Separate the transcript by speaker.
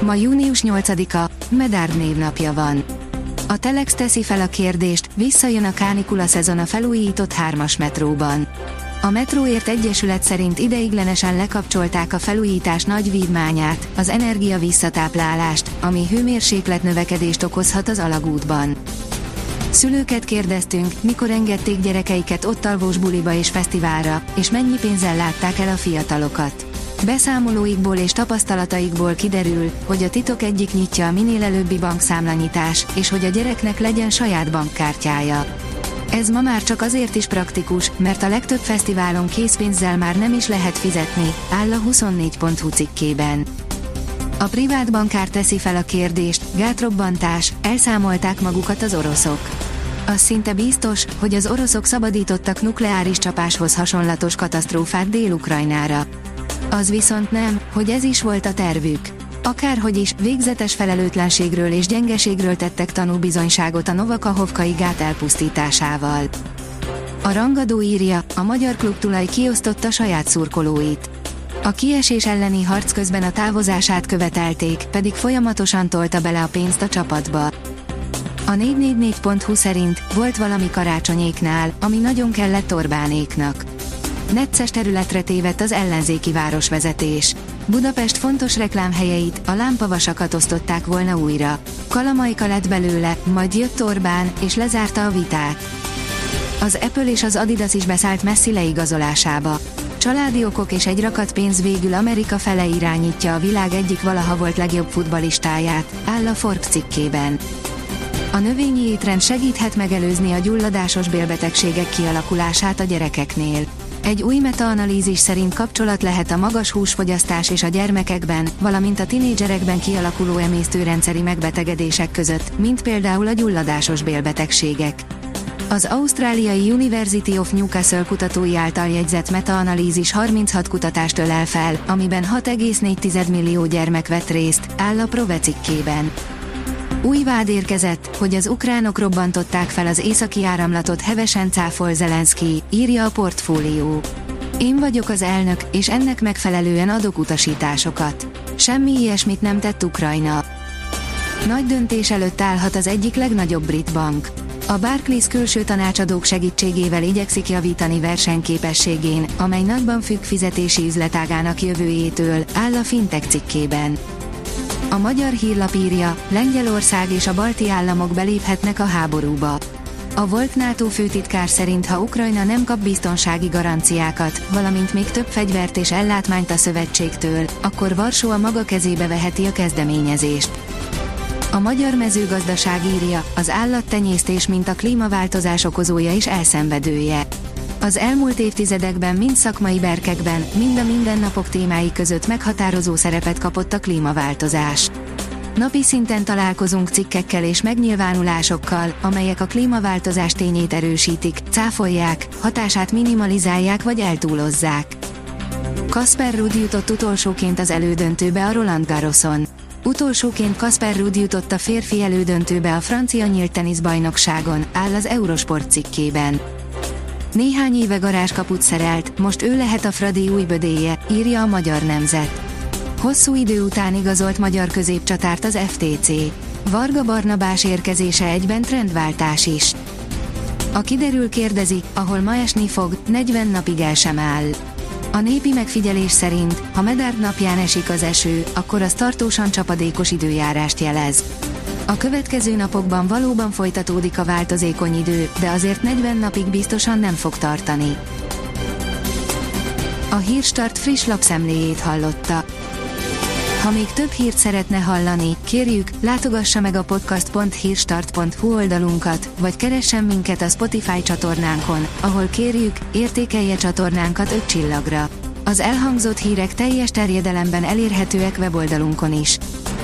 Speaker 1: Ma június 8-a, Medárd névnapja van. A Telex teszi fel a kérdést, visszajön a kánikula szezon a felújított hármas metróban. A Metróért Egyesület szerint ideiglenesen lekapcsolták a felújítás nagy vívmányát, az energia visszatáplálást, ami hőmérséklet növekedést okozhat az alagútban. Szülőket kérdeztünk, mikor engedték gyerekeiket ott alvós buliba és fesztiválra, és mennyi pénzzel látták el a fiatalokat. Beszámolóikból és tapasztalataikból kiderül, hogy a titok egyik nyitja a minél előbbi bankszámlanyítás, és hogy a gyereknek legyen saját bankkártyája. Ez ma már csak azért is praktikus, mert a legtöbb fesztiválon készpénzzel már nem is lehet fizetni, áll a 24.hu cikkében. A privát bankár teszi fel a kérdést, gátrobbantás, elszámolták magukat az oroszok. Az szinte biztos, hogy az oroszok szabadítottak nukleáris csapáshoz hasonlatos katasztrófát Dél-Ukrajnára. Az viszont nem, hogy ez is volt a tervük. Akárhogy is, végzetes felelőtlenségről és gyengeségről tettek tanúbizonyságot a Novakahovkai gát elpusztításával. A rangadó írja, a magyar klub tulaj kiosztotta saját szurkolóit. A kiesés elleni harc közben a távozását követelték, pedig folyamatosan tolta bele a pénzt a csapatba. A 444.hu szerint volt valami karácsonyéknál, ami nagyon kellett Orbánéknak. Netces területre tévedt az ellenzéki városvezetés. Budapest fontos reklámhelyeit, a lámpavasakat osztották volna újra. Kalamajka lett belőle, majd jött Orbán, és lezárta a vitát. Az Apple és az Adidas is beszállt Messi leigazolásába. Családi okok és egy rakat pénz végül Amerika fele irányítja a világ egyik valaha volt legjobb futbalistáját, áll a Forbes cikkében. A növényi étrend segíthet megelőzni a gyulladásos bélbetegségek kialakulását a gyerekeknél. Egy új metaanalízis szerint kapcsolat lehet a magas húsfogyasztás és a gyermekekben, valamint a tinédzserekben kialakuló emésztőrendszeri megbetegedések között, mint például a gyulladásos bélbetegségek. Az ausztráliai University of Newcastle kutatói által jegyzett metaanalízis 36 kutatást ölel fel, amiben 6,4 millió gyermek vett részt, áll a Prove cikkében. Új vád érkezett, hogy az ukránok robbantották fel az északi áramlatot hevesen cáfol Zelenszky, írja a portfólió. Én vagyok az elnök, és ennek megfelelően adok utasításokat. Semmi ilyesmit nem tett Ukrajna. Nagy döntés előtt állhat az egyik legnagyobb brit bank. A Barclays külső tanácsadók segítségével igyekszik javítani versenyképességén, amely nagyban függ fizetési üzletágának jövőjétől, áll a Fintech cikkében. A magyar hírlap írja, Lengyelország és a balti államok beléphetnek a háborúba. A volt NATO főtitkár szerint, ha Ukrajna nem kap biztonsági garanciákat, valamint még több fegyvert és ellátmányt a szövetségtől, akkor Varsó a maga kezébe veheti a kezdeményezést. A magyar mezőgazdaság írja, az állattenyésztés mint a klímaváltozás okozója és elszenvedője. Az elmúlt évtizedekben mind szakmai berkekben, mind a mindennapok témái között meghatározó szerepet kapott a klímaváltozás. Napi szinten találkozunk cikkekkel és megnyilvánulásokkal, amelyek a klímaváltozás tényét erősítik, cáfolják, hatását minimalizálják vagy eltúlozzák. Kasper Ruud jutott utolsóként az elődöntőbe a Roland Garroson. Utolsóként Kasper Ruud jutott a férfi elődöntőbe a francia nyílt teniszbajnokságon, áll az Eurosport cikkében. Néhány éve garázskaput szerelt, most ő lehet a Fradi új bödéje, írja a Magyar Nemzet. Hosszú idő után igazolt magyar középcsatárt az FTC. Varga Barnabás érkezése egyben trendváltás is. A kiderül kérdezi, ahol ma esni fog, 40 napig el sem áll. A népi megfigyelés szerint, ha Medárd napján esik az eső, akkor az tartósan csapadékos időjárást jelez. A következő napokban valóban folytatódik a változékony idő, de azért 40 napig biztosan nem fog tartani. A Hírstart friss lapszemléjét hallotta. Ha még több hírt szeretne hallani, kérjük, látogassa meg a podcast.hírstart.hu oldalunkat, vagy keressen minket a Spotify csatornánkon, ahol kérjük, értékelje csatornánkat 5 csillagra. Az elhangzott hírek teljes terjedelemben elérhetőek weboldalunkon is.